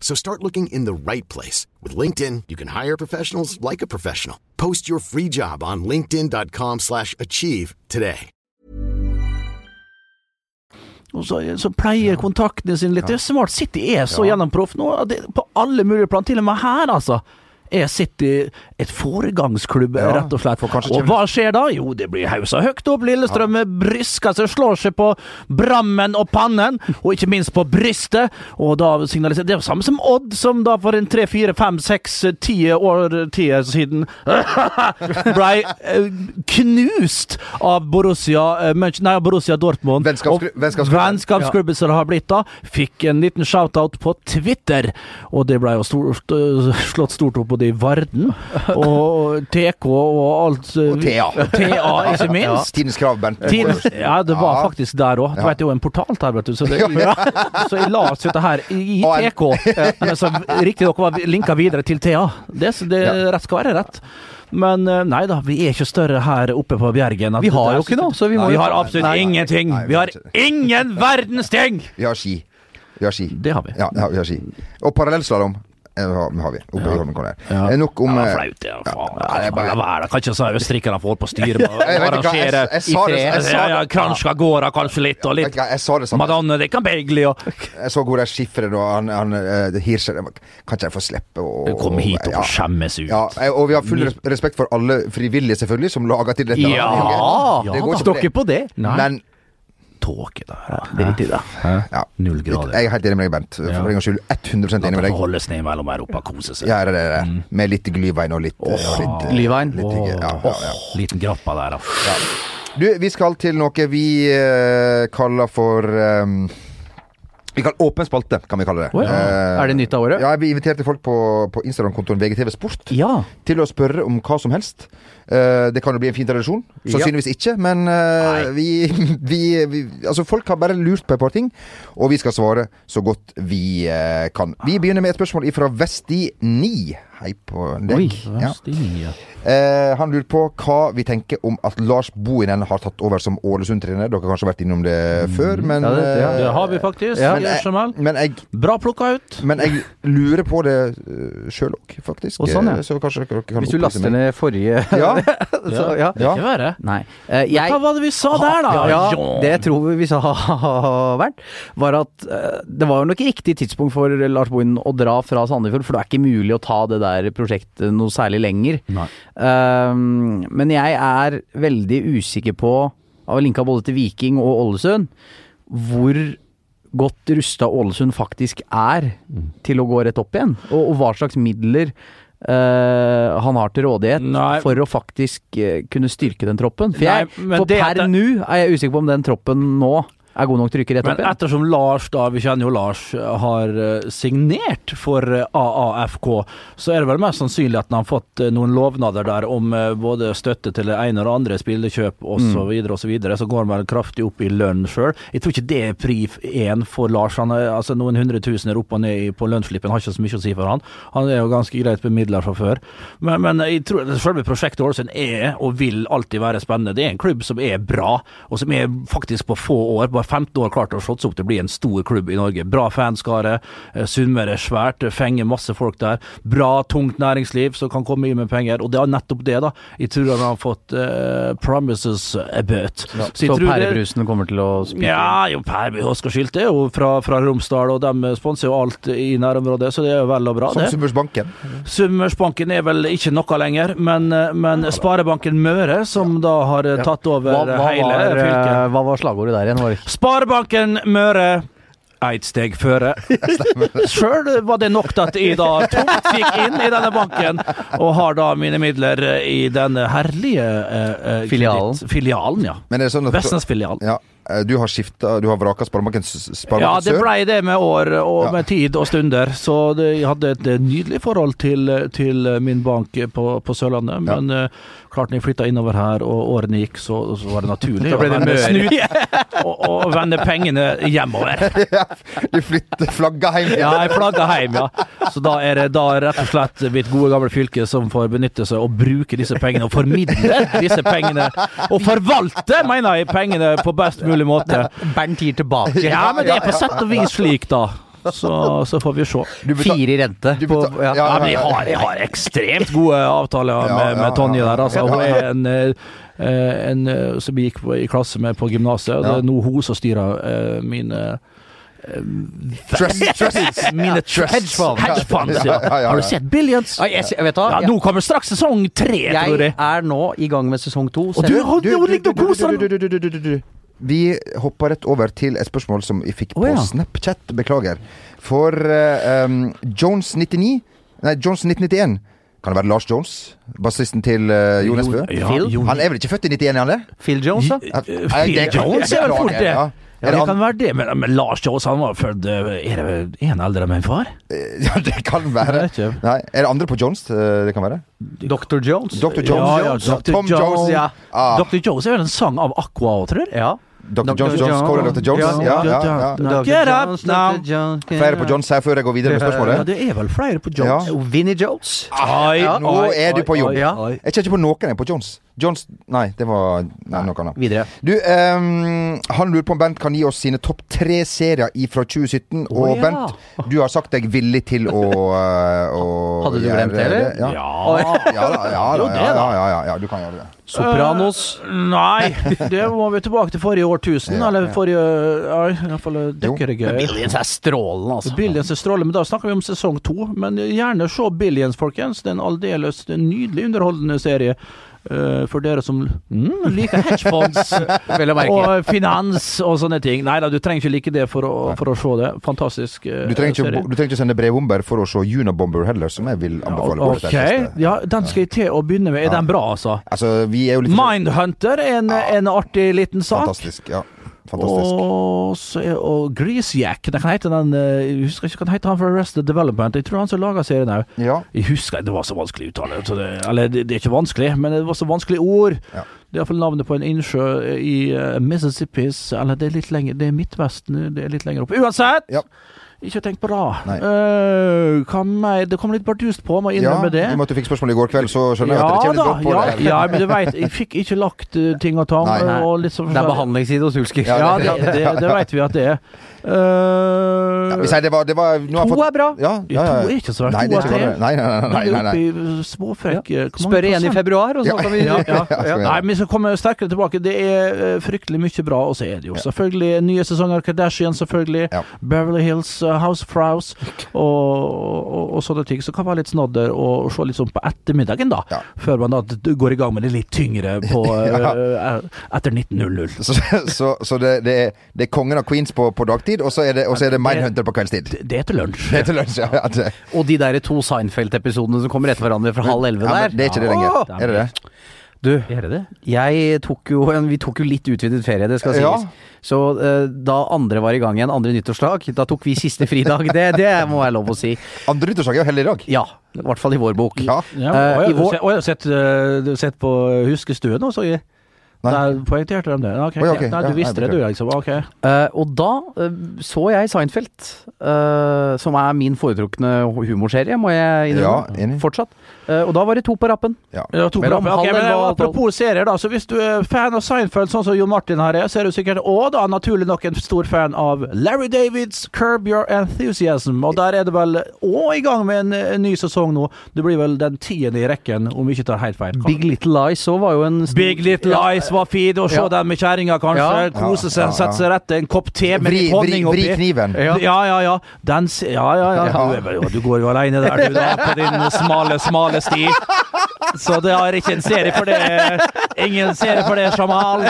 So start looking in the right place. With LinkedIn, you can hire professionals like a professional. Post your free job on linkedin.com slash achieve today. Og så, så pleier kontaktene sine litt. Det er smart. City er så gjennomproff nå. det- På alle mulige plan. Til og med her, altså. Er City et foregangsklubb, Ja, rett og slett. Og hva skjer da? Jo, det blir hausa høyt opp. Lillestrøm brysker seg, slår seg på brammen og pannen, og ikke minst på brystet. Og da signaliserer Det er jo samme som Odd, som da for en tre, fire, fem, seks, ti år tider siden [laughs] blei eh, knust av Borussia, eh, nei, Borussia Dortmund. Vennskapsklu- vennskapsklubben. Som det har blitt da, fikk en liten shout-out på Twitter, og det ble jo stort, slått stort opp både i Varden [laughs] og TK og alt. øh, Og TA. [laughs] TA, ikke minst. Tidens krav, Bent. Tiden, ja, det var Ja. faktisk der òg. Du Ja. vet, det er jo en portal der, vet du. Så, det, [laughs] så jeg la oss dette her i TK, men så riktignok var linka videre til TA. Det, det Ja. rett skal være rett. Men øh, nei da, vi er ikke større her oppe på Bjergen. at Vi har jo ikke noe, så vi må vi har absolutt Nei, nei, ingenting. nei, Vi har vi har ingen verdens ting! Vi har ski. Vi har ski. Det har vi. Ja, ja vi har ski. Og parallellslalåm eh, har, har vi. Oppe i Holmenkollen. Ja. Eh, Nok om ja, eh, flaut, det. Faen. Ja, bare- La være. Kan ikke så østerrikerne få holde på å styre med å Jeg vet ikke hva, jeg, arrangere sa ja, ja, gårda kanskje litt, og litt jeg sa det samme. Madonna de Cambegli og Jeg så hvor de skifrer og han, han uh, Hirscher Kan ikke jeg få slippe å Kom hit og ja. skjemmes ut. Ja, eh, og vi har full respekt for alle frivillige, selvfølgelig, som lager til dette. Ja, det går ikke på det. Nei. Men Tåke der. Det er litt i det. ja, Null grader. jeg er helt enig med deg, Bent. For Ja. en gangs skyld 100 enig med deg. det holdes ned mellom Europa kose seg. Ja, det er det. Med litt glyvein og litt, og litt eh, Glyvein. litt hygge. Ja, ja, ja. Liten grappa der, da. Du, vi skal til noe vi uh, kaller for ehm, Vi kaller åpen spalte, kan vi kalle det. Oh, ja. Eh, Er det nytt av året? Ja, vi inviterte folk på, på Instagram-kontoen VGTV Sport Ja. til å spørre om hva som helst. Eh, det kan jo bli en fin tradisjon. Sannsynligvis ikke, men eh, vi, [laughs] vi, vi Altså, folk har bare lurt på et par ting, og vi skal svare så godt vi eh, kan. Vi begynner med et spørsmål fra Vesti9. Hei på Oi, deg. Ja. Stig. Eh, han lurer på hva vi tenker om at Lars Bohinen har tatt over som Ålesund-trener. Dere har kanskje vært innom det før, men Ja, det- ja. eh, Det har vi faktisk. Ja. i Arsenal. Men jeg, Bra plukka ut. men jeg lurer på det uh, sjøl òg, faktisk. Og sånn, ja. Eh, Så kanskje dere kan Hvis du laster ned forrige [laughs] Ja, [laughs] så, ja. ja. Ikke verre. Nei. Eh, jeg, Hva var det vi sa der, da? Ja, det jeg tror vi sa har [laughs] vært, var at eh, det var nok riktig tidspunkt for Lars Bohinen å dra fra Sandefjord, for det er ikke mulig å ta det der prosjektet noe særlig lenger. Um, men jeg er veldig usikker på, av linka både til Viking og Ålesund, hvor godt rusta Ålesund faktisk er til å gå rett opp igjen, og, og hva slags midler Uh, han har til rådighet Nei. for å faktisk uh, kunne styrke den troppen. For, jeg, Nei, for per det- nå er jeg usikker på om den troppen nå er god nok til å rykke rett Men opp igjen. ettersom Lars, da, vi kjenner jo Lars, har eh, signert for eh, AAFK, så er det vel mest sannsynlig at han har fått eh, noen lovnader der om eh, både støtte til det ene og det andre, spillekjøp osv., så, videre, og så, videre. så går han vel kraftig opp i lønn sjøl. Jeg tror ikke det er pri én for Lars. Han er, altså Noen hundretusener opp og ned på lønnsslippen har ikke så mye å si for han. Han er jo ganske greit bemidla fra før. Men, men jeg tror selve prosjektet Ålesund er, og vil alltid være spennende. Det er en klubb som er bra, og som er faktisk på få år, bare 15 år, klart å slått seg opp til å bli en stor klubb i Norge. Bra fanskare, eh, Sunnmøre er svært, fenger masse folk der. Bra, tungt næringsliv som kan komme inn med penger, og det er nettopp det, da. Jeg tror han har fått uh, promises about. Så, så pærebrusen kommer til å spille ja, jo, Per Oskar Skilt er jo fra, fra Romsdal, og de sponser jo alt i nærområdet, så det er jo vel og bra, Som det. Summersbanken. Summersbanken er vel ikke noe lenger, men, eh, men Sparebanken Møre, som da har eh, tatt over hva, hva, hele var, eh, fylket hva var slagordet der igjen? Var det ikke- Sparebanken Møre ett steg føre. [laughs] Sjøl var det nok til at jeg da tungt gikk inn i denne banken, og har da mine midler i denne herlige eh, eh, Filialen. Filialen, ja. Men er det sånn at Vestlandsfilialen. ja, eh, du har skifta Du har vraka Sparebanken Sør? Ja, det blei det med år og Ja. tid og stunder. Så det, jeg hadde et eh, nydelig forhold til, til min bank på, på Sørlandet. Men eh, klart når jeg flytta innover her og årene gikk, så, så var det naturlig å vende snu [laughs] [laughs] og, og vende pengene hjemover. [laughs] ja, du flytter flagga hjem. Ja, jeg flagga hjem, ja. Så da er det da rett og slett mitt gode gamle fylke som får benytte seg og bruke disse pengene og formidle disse pengene. Og forvalte, mener jeg, pengene på best mulig måte. Bernt gir tilbake. Ja, men det er på sett og vis slik, da. Så, så får vi se. Du betal- Fire i rente. Du På, ja. ja. Ja, men jeg har, jeg har ekstremt gode avtaler med, med Tonje der. Altså. Hun er en, eh, en eh, som vi gikk på, i klasse med på gymnaset. og Det er nå hun som styrer eh, mine Trust, trust. Mine Hedge funds. Hedge funds, ja. Ja, ja, ja. Har du sett Billions? Ja, jeg, jeg vet Ja, nå kommer straks sesong tre, tror jeg jeg. er nå i gang med sesong to. Og du du, du, du, du, du, du, du, du, du. Vi hopper rett over til et spørsmål som vi fikk på ja. Snapchat. Beklager. For um, Jones99 Nei, Jones 1991. Kan det være Lars Jones? Bassisten til uh, Jo Nesbø? Ja, Han er vel ikke født i 91, er han det? Phil Jones, da? Ja, Eh, Phil det kan- Jones er vel fort det. Ja. Ja, Er det kan være det, men, men Lars Jones han var født Er det en eldre enn min far? Ja, det kan være. Vet. Nei, er det andre på Jones det kan være? Dr. Jones. Dr. Jones? Ja, ja, Dr. Tom Jones, Jones. ja. Ah, Dr. Jones er vel en sang av Aqua òg, tror jeg? Ja. Dr. Jones, Jones, Colin Dr. Jones. Ja, ja, ja. Get up Jones, now. Jones, Flere på Jones her før jeg går videre med spørsmålet? Ja, det er vel flere på Jones. Ja. Vinnie Jones. Nå er du på jobb. Jeg kjenner ikke på noen jeg på Jones. Jones Nei, det var nei, noe annet. Videre. Du, um, han lurer på om Bent kan gi oss sine topp tre serier fra 2017. Og ja. Bent, du har sagt deg villig til å, [laughs] eh, å Hadde du glemt det, eller? Ja. Ja. Ja, da, ja, da, ja, ja, ja, ja, du kan gjøre det. Sopranos. Nei, det må vi tilbake til forrige årtusen. Eller forrige ja, I hvert fall dykkergøy. Billions er strålende, altså. Billions er strålende, men da snakker vi om sesong to. Men gjerne se Billions, folkens. Det er en aldeles nydelig underholdende serie. Eh, for dere som mm, liker hedgefonds [laughs] og finans og sånne ting. Nei da, du trenger ikke like det for å, for å se det. Fantastisk uh, Du trenger ikke, du trenger ikke sende brevbomber for å se Unabomber heller, som jeg vil anbefale. Ja, okay. Ja, den skal jeg til å begynne med. Er Ja. den bra, altså? Altså, er Mindhunter er en, en artig liten sak. Fantastisk. Ja. Fantastisk. Og, så og Greasejack. Den hete den eh, Jeg husker ikke hva den heter, han fra Arrested Development. Jeg tror han som laga serien òg. Ja. Jeg husker Det var så vanskelig å uttale. Så det, eller det, det er ikke vanskelig, men det var så vanskelig ord. Ja. Det er iallfall navnet på en innsjø i uh, Mississippis Eller det er litt lenger Det er Midtvesten, det er litt lenger opp. Uansett! Ja. Ikke tenkt på det. Uh, jeg. Det kom litt bardust på, må innrømme Ja, det. I og med at du fikk spørsmål i går kveld, så skjønner jeg at det Ja kommer litt brått på ja, det. ja, men du veit, [laughs] jeg fikk ikke lagt eh, ting og tang. Nei. Og litt sånn Det er behandlingsside hos Hulsker. Ja, Ja, det- det, det, det veit vi at det er. Eh, Ja, vi det var, det var To fått- er bra. Ja, ja, ja. To er ikke så verst. To er tre. nei, nei, nei, nei, nei, nei. Eh, mange Spør igjen i februar, og så kan vi ja, ja, skal. Nei, vi skal komme sterkere tilbake. Det er eh, fryktelig mye bra, og så er det jo selvfølgelig nye sesonger Kardashian, selvfølgelig. Ja. Beverly Hills, uh, House Frows og, og, og sånne ting. Så kan være litt snadder og se litt sånn på ettermiddagen, da. Ja. Før man da går i gang med det litt tyngre på [laughs] eh, etter 19.00. Så, så, så det, det, er, det er kongen av Queens på, på dagtid, og så er det, og så er det Mindhunter på kveldstid. Det, det er til lunsj. Det er til lunsj, ja. ja, det, Og de der to Seinfeld-episodene som kommer etter hverandre fra halv elleve der. Ja, det er ikke det lenger. Åh! Er det det? Du, det det? jeg tok jo en, Vi tok jo litt utvidet ferie, det skal Ja. Så uh, da andre var i gang igjen, andre nyttårsdag, da tok vi siste fridag. Det, det må være lov å si. Andre nyttårsdag er jo hellig dag. Ja. I hvert fall i vår bok. Ja. Ja, Eh, og jeg, har sett har sett på Huskestuen nå, så jeg. Nei. Poengterte de det. Ok, Oi, okay. Nei, Ja, du visste nei, det, du, liksom. Ok. Uh, og da uh, så jeg Seinfeld, uh, som er min foretrukne humorserie, må jeg innrømme. Ja, enig. Fortsatt. Eh, og da var det to på rappen. Ja. Ja, to på rappen. Okay, men. Apropos serier, da. Så hvis du er fan av Seinfeld, sånn som Jon Martin her er, så er du sikkert òg da naturlig nok en stor fan av Larry Davids Curb Your Enthusiasm. Og der er det vel òg i gang med en, en ny sesong nå. Det blir vel den tiende i rekken, om vi ikke tar helt feil. Big Little Lies òg var jo en stor- Big Little Lies var fin. Å se Ja. den med kjerringa, kanskje. Ja. Kose seg, Ja, ja, ja. sette seg rett en kopp te med Vri, litt honning vri kniven. Ja, ja, ja. Den, ja, ja, ja. Ja. Du, du går jo alene der, du, da, på din smale, smale sti. Så det er ikke en serie for det. Ingen serie for det, Jamal.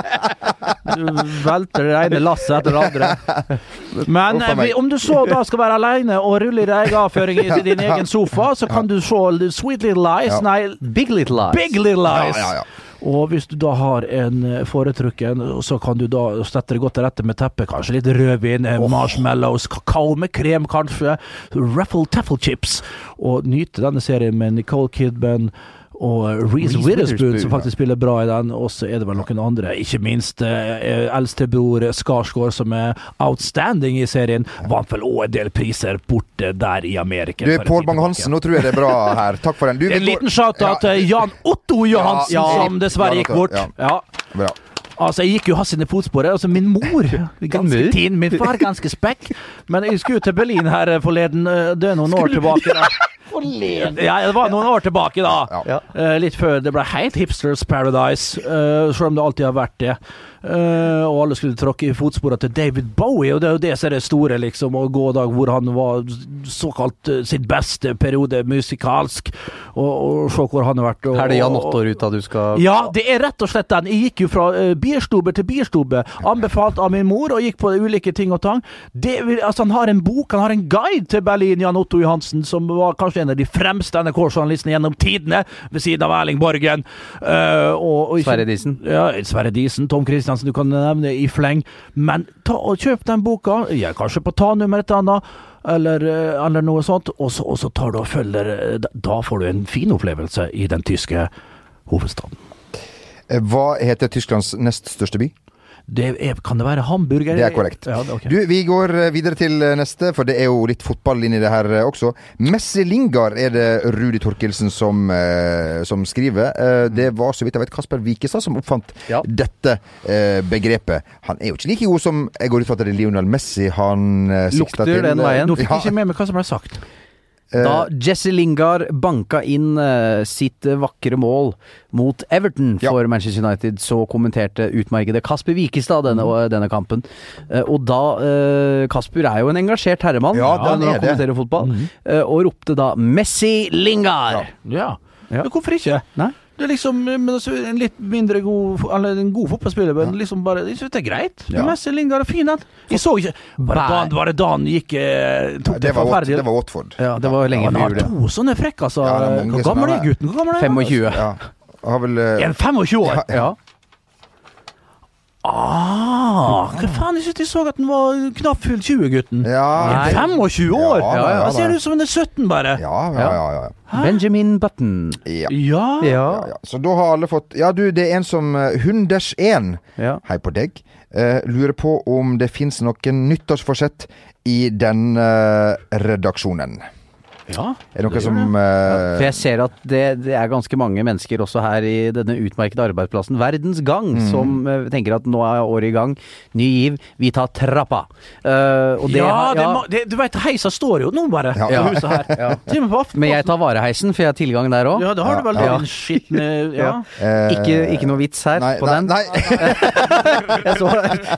Du velter det ene lasset etter det andre. Men eh, vi- om du så da skal være alene og rulle i deg avføring i din egen sofa, så kan du se Sweet Little Lies. Ja. Nei, Big Little Lies. Big Little Lies. Ja, ja, ja. Og hvis du da har en eh, foretrukken, så kan du da sette det godt til rette med teppe. Kanskje litt rødvin, oh. marshmallows, kakao med krem kanskje, ruffle taffle chips. Og nyte denne serien med Nicole Kidman og Reece Reese Witherspoon, som faktisk spiller bra i den. Og så er det vel noen andre, ikke minst eh, eldstebror Skarsgård, som er outstanding i serien. Vant vel òg en del priser borte der i Amerika. Du, er Pål Bang-Hansen, nå tror jeg det er bra her. Takk for den. Du, En liten shout-out Ja, til Jan Otto Johansen, Ja, ja. som dessverre gikk bort. ja. Ja. Bra. Altså, jeg gikk jo hans sine fotspor. Altså, min mor [laughs] ganske tin, min far ganske spekk. Men jeg skulle til Berlin her eh, forleden. eh, Det er noen år tilbake. da. [laughs] Ja, det var noen år tilbake, da. Ja. Eh, litt før det ble helt Hipsters Paradise, uh, selv om det alltid har vært det. Eh, og alle skulle tråkke i fotsporene til David Bowie, og det er jo det som er det store, liksom. Å gå dag hvor han var såkalt uh, sin beste periode musikalsk, og, og se hvor han har vært. Og, Er det Jan Otto-ruta du skal ja, det er rett og slett den. Jeg gikk jo fra uh, bierstube til bierstube, anbefalt av min mor, og gikk på ulike ting og tang. Det, altså, han har en bok, han har en guide til Berlin, Jan Otto Johansen, som var kanskje en av de fremste NRK-journalistene gjennom tidene, ved siden av Erling Borgen. Uh, og, og Sverre Disen. Ja, Sverre Disen, Tom Kristiansen, du kan nevne i fleng. Men ta og kjøp den boka, ja, kanskje på ta-nummer et annet. Eller, eh, eller noe sånt, og så, og så tar du og følger eh, da får du en fin opplevelse i den tyske hovedstaden. Eh, Hva heter Tysklands nest største by? Det er, kan det være hamburger? Det er korrekt. Ja, okay. Du, Vi går eh, videre til eh, neste, for det er jo litt fotball inni det her eh, også. Messi Lingard er det Rudi Torkelsen som, som skriver. Det var så vidt jeg vet Kasper Wikestad som oppfant Ja. dette begrepet. Han er jo ikke like god som jeg går ut fra at det er Lionel Messi han eh, til. Lukter den veien. Nå fikk jeg Ja, ikke med meg hva som ble sagt. Da Jesse Lingard banka inn eh, sitt eh, vakre mål mot Everton Ja. for Manchester United, så kommenterte utmerkede Kasper Wikestad denne, Mm. denne kampen. Eh, og da eh, Kasper er jo en engasjert herremann Ja, han når han kommenterer fotball, eh, og ropte da 'Messi Lingard'! Ja. Ja. Hvorfor ikke? Nei. Det er liksom men altså, en litt mindre god Eller en god fotballspiller, men liksom bare Jeg synes det er greit. Ja. Messi Lingard er fin, han. Jeg så ikke Bare da, bare da han gikk eh, Tok det, det var, det var Watford. Ja, det var lenge Han før har jul. to sånne. Ja, det er mange Hvor gammel er gutten? Hvor gammel er han? 25. Ja. Har vel uh, en 25 år? Ja. Ah, hva faen, jeg synes jeg så at den var knapt full 20, gutten. Ja, 25 år! Ja, ja, ja, ser ut som den er 17, bare. ja, ja, ja, ja. Benjamin Button. ja. Ja. Ja, ja. Så da har alle fått Ja, du, det er en som uh, Hunders1, Ja. hei på deg, uh, lurer på om det fins noen nyttårsforsett i den uh, redaksjonen. Ja. Er det noe det som eh, For jeg ser at det, det er ganske mange mennesker også her i denne utmerkede arbeidsplassen, Verdens Gang, Mm. som uh, tenker at nå er året i gang. Ny giv, vi tar trappa. Uh, og det ja, har- det må, det, du vet, heisa står jo nå bare Ja. på huset her. ja. [laughs] på Men jeg tar vareheisen, for jeg har tilgang der òg. Ja, det har du vel, Ja. skitne Ja. Ikke, ikke noe vits her nei, på nei, den. Nei. [laughs] Jeg så,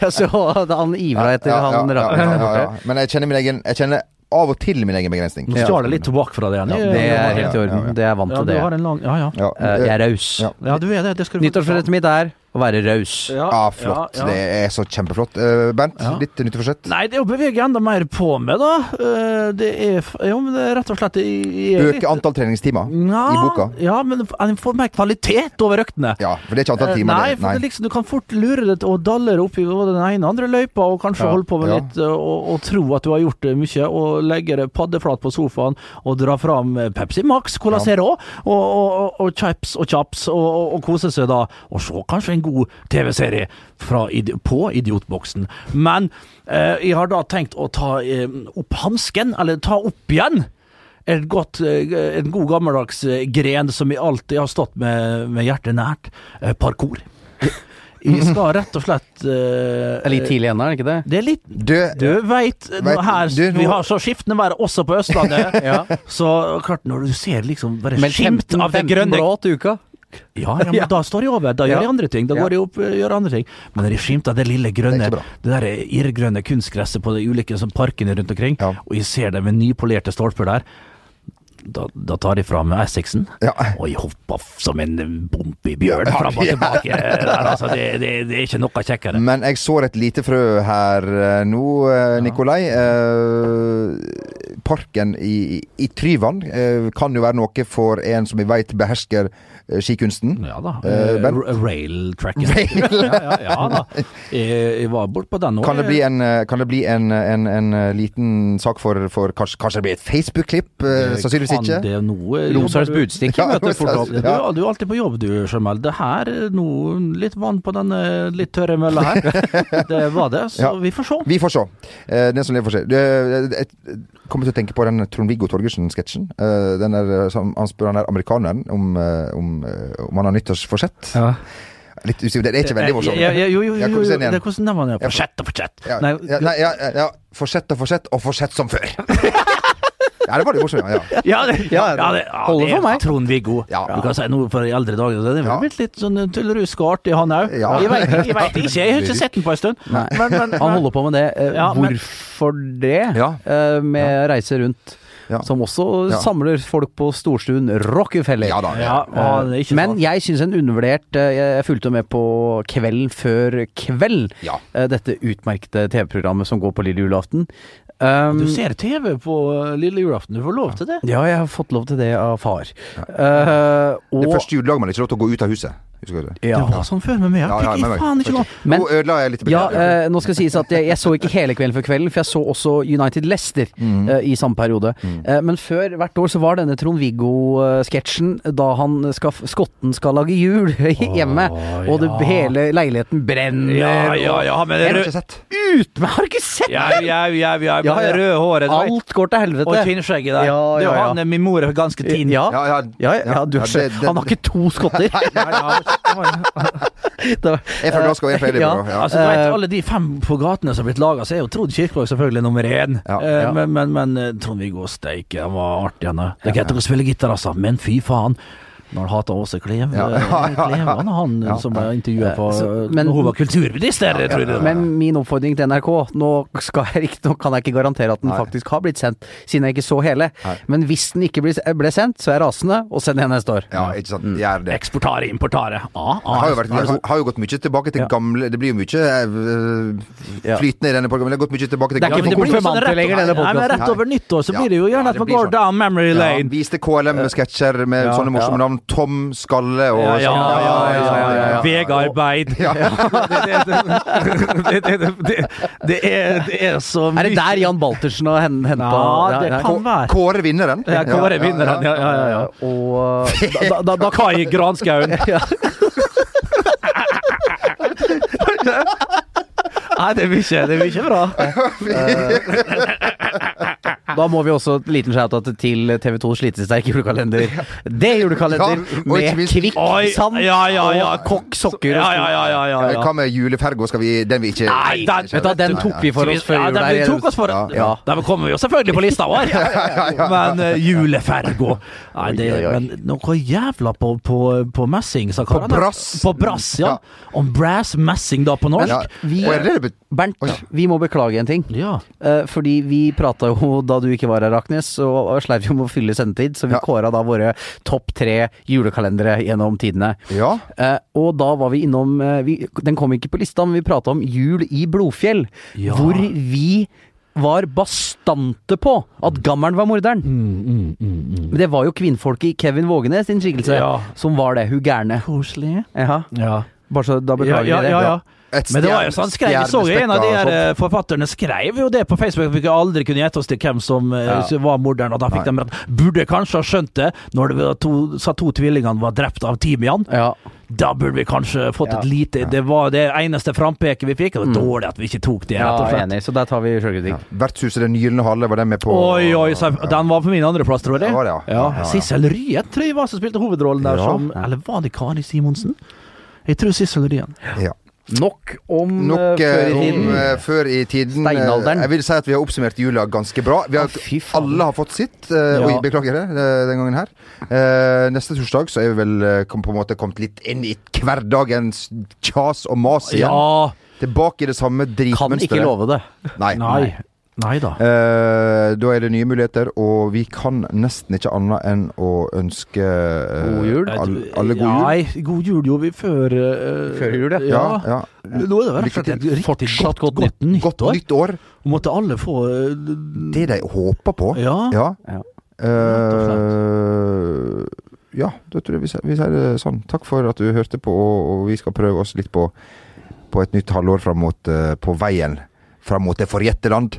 jeg så at han ivra etter Ja, ja, han ja, ja, ja, ja. Men jeg kjenner min egen Jeg kjenner av og til min egen begrensning. Nå stjal jeg litt tobakk fra deg. Ja, Det er helt i orden. Det er jeg vant Ja, til du det. har en lang Ja, Eh, Jeg er raus. Ja. Ja, du er det. Det Nyttårsforsettet mitt er å være raus. Ja, Ah, flott. ja, ja. Det er så kjempeflott. Uh, Bernt, Ja. ditt nyttårsforsett? Nei, det er å bevege enda mer på med, da. Uh, Det er Jo, men det er rett og slett Øke antall treningstimer Ja, i boka? Ja, men en får mer kvalitet over øktene. Ja, for det er ikke antall timer. timer. Nei, det. for er liksom, du kan fort lure det til å dalle opp i både den ene og andre løypa, og kanskje Ja, holde på med ja. litt eh, og, og tro at du har gjort det mye, og legge det paddeflat på sofaen og dra fram eh, Pepsi Max, Cola Ja. Zero og, og, og, og chips og chaps, og, og, og kose seg da, og se kanskje en god TV-serie på Idiotboksen. Men eh, jeg har da tenkt å ta eh, opp hansken, eller ta opp igjen et godt, eh, en god gammeldags eh, gren som jeg alltid har stått med, med hjertet nært. eh, Parkour. Vi skal rett og slett uh, Det er litt tidlig ennå, er det ikke det? Det er litt Du, Du veit, Vi har så skiftende vær også på Østlandet. [laughs] Ja. Så klart, når du ser liksom bare skimt av det grønne blå til uka. Ja, ja, men [laughs] da står de over. Da gjør de andre ting. Da går de opp og gjør andre ting. Men jeg skimter det lille grønne, Det det, der irrgrønne kunstgresset på de ulike sånn, parkene rundt omkring, og jeg ser det med nypolerte stolper der, da, da tar de fram Essexen, Ja. og jeg hopper som en bompig bjørn fram og [laughs] tilbake. Altså, det, det, det er ikke noe kjekkere. Men jeg sår et lite frø her eh, nå, eh, Nikolai. Eh, parken i, i Tryvann eh, kan jo være noe for en som vi veit behersker eh, skikunsten. Ja da. Eh, Railtracken. [laughs] Rail-tracken. ja, ja, ja da. Jeg, jeg var bort på den òg. Kan det bli en, eh, kan det bli en, en, en eh, liten sak for, for kanskje, kanskje det blir et Facebook-klipp? Eh, sannsynligvis Kan ikke. det noe Losers du- budstikke Ja, møter fort opp. Du, [laughs] er- du er alltid på jobb du, Sjømel. Det her noe, litt vann på den litt tørre mølla her. [laughs] Det var det, så Ja. vi får se. Vi får se. Eh, den som lever får se. Jeg kommer til å tenke på den Trond-Viggo Torgersen-sketsjen. Eh, den der, som Han spør han der amerikaneren om, eh, om, eh, om han har nyttårsforsett. Litt usikker. Det er ikke veldig morsomt. Ja, ja, jo, jo, jo, Ja, jo, er den det er hvordan det? Ja, Forsett og fortsett. Ja, Nei, ja, nei, ja, ja, ja. Forsett og fortsett, og fortsett som før. [laughs] ja, det var morsomt, ja. ja. [laughs] Ja, det, ja, Ja, det, ja, holder det er for meg. Trond-Viggo. Ja. Du kan si noe for i eldre dager. Det er Ja. blitt litt sånn tullerusk og artig, han òg. Ja. Jeg veit vet ikke, jeg har ikke sett den på en stund. Men, Men, men, Han holder på med det. Eh, Hvorfor det? Ja. Eh, med reise rundt. Ja. Som også Ja. samler folk på storstuen Rockefeller. Ja da. ja, er Men jeg syns en undervurdert eh, Jeg fulgte med på Kvelden før kveld. Ja. eh, Dette utmerkede TV-programmet som går på lille julaften. Um, Du ser TV på lille julaften, du får lov til det. Ja, jeg har fått lov til det av far. Eh, og Det første juledag man ikke lov til å gå ut av huset. Husker du det? ja. Det var sånn før med meg. Jeg Ja, ja, fikk med meg. faen ikke lov. Men- Nå ødela jeg litt. Ja, eh, nå skal det sies at jeg, jeg så ikke hele Kvelden før kvelden, for jeg så også United Leicester Mm. eh, i samme periode. Eh, men før hvert år så var denne Trond-Viggo-sketsjen da han skal, skotten skal lage jul [laughs] hjemme, og det, hele leiligheten brenner. Ja, ja, ja, men jeg det har ikke sett. Ut med Har du ikke sett Ja, ja, ja, ja, Ja, ja. røde håret. du. Alt går til helvete. Og kinnskjegget der. Ja, det ja, var ja. han, eh, min mor er ganske tinn. Ja, Ja, ja, ja, ja, du ja, har det- det- Han har ikke to skotter. [laughs] nei, ja. En fra Glasgow og en fra Ja. Ja. Altså, du vet, Eh, alle de fem på gatene som har blitt laga, så er jo Trond Kirkevåg selvfølgelig nummer én. Ja. Eh, Ja. Men, men, men eh, Trond-Viggo Steike, han var artig, han. Det er greit å spille gitar, altså, men fy faen. Når han hata Åse Klev, Ja, [laughs] ja, ja, ja. Klevan, han Ja, som ble intervjua på Så- men- hun var kulturminister, tror jeg. Men min oppfordring til NRK Nå, skal jeg ikke, nå kan jeg ikke garantere at den Nei. faktisk har blitt sendt, siden jeg ikke så hele. Nei. Men hvis den ikke ble, ble sendt, så er jeg rasende, og send igjen neste år. ja, ikke sant. Gjør det. Eksportare, importare. Ah, ah, har jo, vært, har, har jo gått mye tilbake til Ja. gamle Det blir jo mye øh, flytende i denne programmet. Det har gått mye tilbake til sånn konfirmanter lenger, denne Nei, men. Rett over nyttår så blir det jo Ja, gjerne det at man går sånn. down memory ja, lane. Viste KLM-sketsjer med Ja, sånne morsomme ja. navn sånn Tom Skalle og Ja, ja, sånn. ja, ja, ja, ja, ja. Vegarbeid. [laughs] Det, det, det, det, det, det, er, det er så mye Er det der Jan Baltersen og hen- henta Ja, det kan være. Kåre vinneren. Ja, Kåre vinneren, ja, ja, ja, ja. Og da, da, da, Kai Granskauen. [laughs] Nei, det blir ikke, det blir ikke bra. [laughs] da må vi også en liten shout-out til TV2 Slitesterk julekalender. [laughs] Det er julekalender Ja, med minst- kvikk Oi, sand ja, ja, ja. og kokk, sokker Ja, ja, ja, ja, ja, ja. Hva med juleferga? Skal vi Den vi ikke Nei, den, Vet du, den tok vi for oss før ja, den, vi tok oss for Ja, ja. Den kommer jo selvfølgelig på lista vår. [laughs] Men uh, julefergo Nei, det, men noe jævla på, på, på messing, sa På brass. På brass, ja. Om brass messing da på norsk. ja. vi- er Bernt, vi må beklage en ting. Ja. Eh, fordi vi prata jo da du ikke var her, Raknes, og, og sleiv jo med å fylle sendetid, så vi Ja. kåra da våre topp tre julekalendere gjennom tidene. Ja. Eh, og da var vi innom eh, vi, Den kom ikke på lista, men vi prata om Jul i Blodfjell. Ja. Hvor vi var bastante på at gammelen var morderen. Men det var jo kvinnfolket i Kevin Vågenes sin skikkelse Ja. som var det. Hun gærne. Koselig. Jaha. Ja. Bare så da Ja, vi ja, det. ja, ja. Et Men det var jo sånn, skrev, vi så jo en av de her eh, forfatterne skrev jo det på Facebook. Vi aldri kunne gjette oss til hvem som eh, Ja. var morderen, og da fikk de rett. Burde kanskje ha skjønt det når det to, sa to tvillingene var drept av Timian. Ja. Da burde vi kanskje fått Ja. et lite Det var det eneste frampeket vi fikk, og det var dårlig at vi ikke tok det, ja, rett og slett. enig. Så der tar vi sjølkritikk. Vertshuset Den gylne halle, var den med på Oi, oi, så, den var på min andreplass, tror jeg. Ja, var det, ja. Ja, ja, ja. Sissel Ryet tror jeg var som spilte hovedrollen der, Ja. som Eller var det Kari Simonsen? Jeg tror Sissel Ryen. Ja. Nok om Nok uh, før i eh, tiden. om uh, før i tiden. Eh, Steinalderen. Jeg vil si at vi har oppsummert jula ganske bra. Vi har, ah, alle har fått sitt. Uh, Ja. Oi, beklager det eh, den gangen her. Eh, neste torsdag så er vi vel eh, på en måte kommet litt inn i hverdagens kjas og mas igjen. Ja. Tilbake i det samme Kan ikke love det. Nei. Nei. Nei da. Eh, da er det nye muligheter, og vi kan nesten ikke annet enn å ønske eh, God jul. Alle, alle god jul. Nei, god jul gjorde vi før eh, Før jul, ja. Ja, ja. Nå er det rett og slett et Fortsatt godt, godt godt, nytt Godt år. nytt år. Og måtte alle få eh, Det de håper på. Ja. Ja. Ja. Eh, ja, da tror jeg vi, sier- vi sier det sånn. Takk for at du hørte på, og, og vi skal prøve oss litt på, på et nytt halvår fram mot, på veien fram mot det forjette land.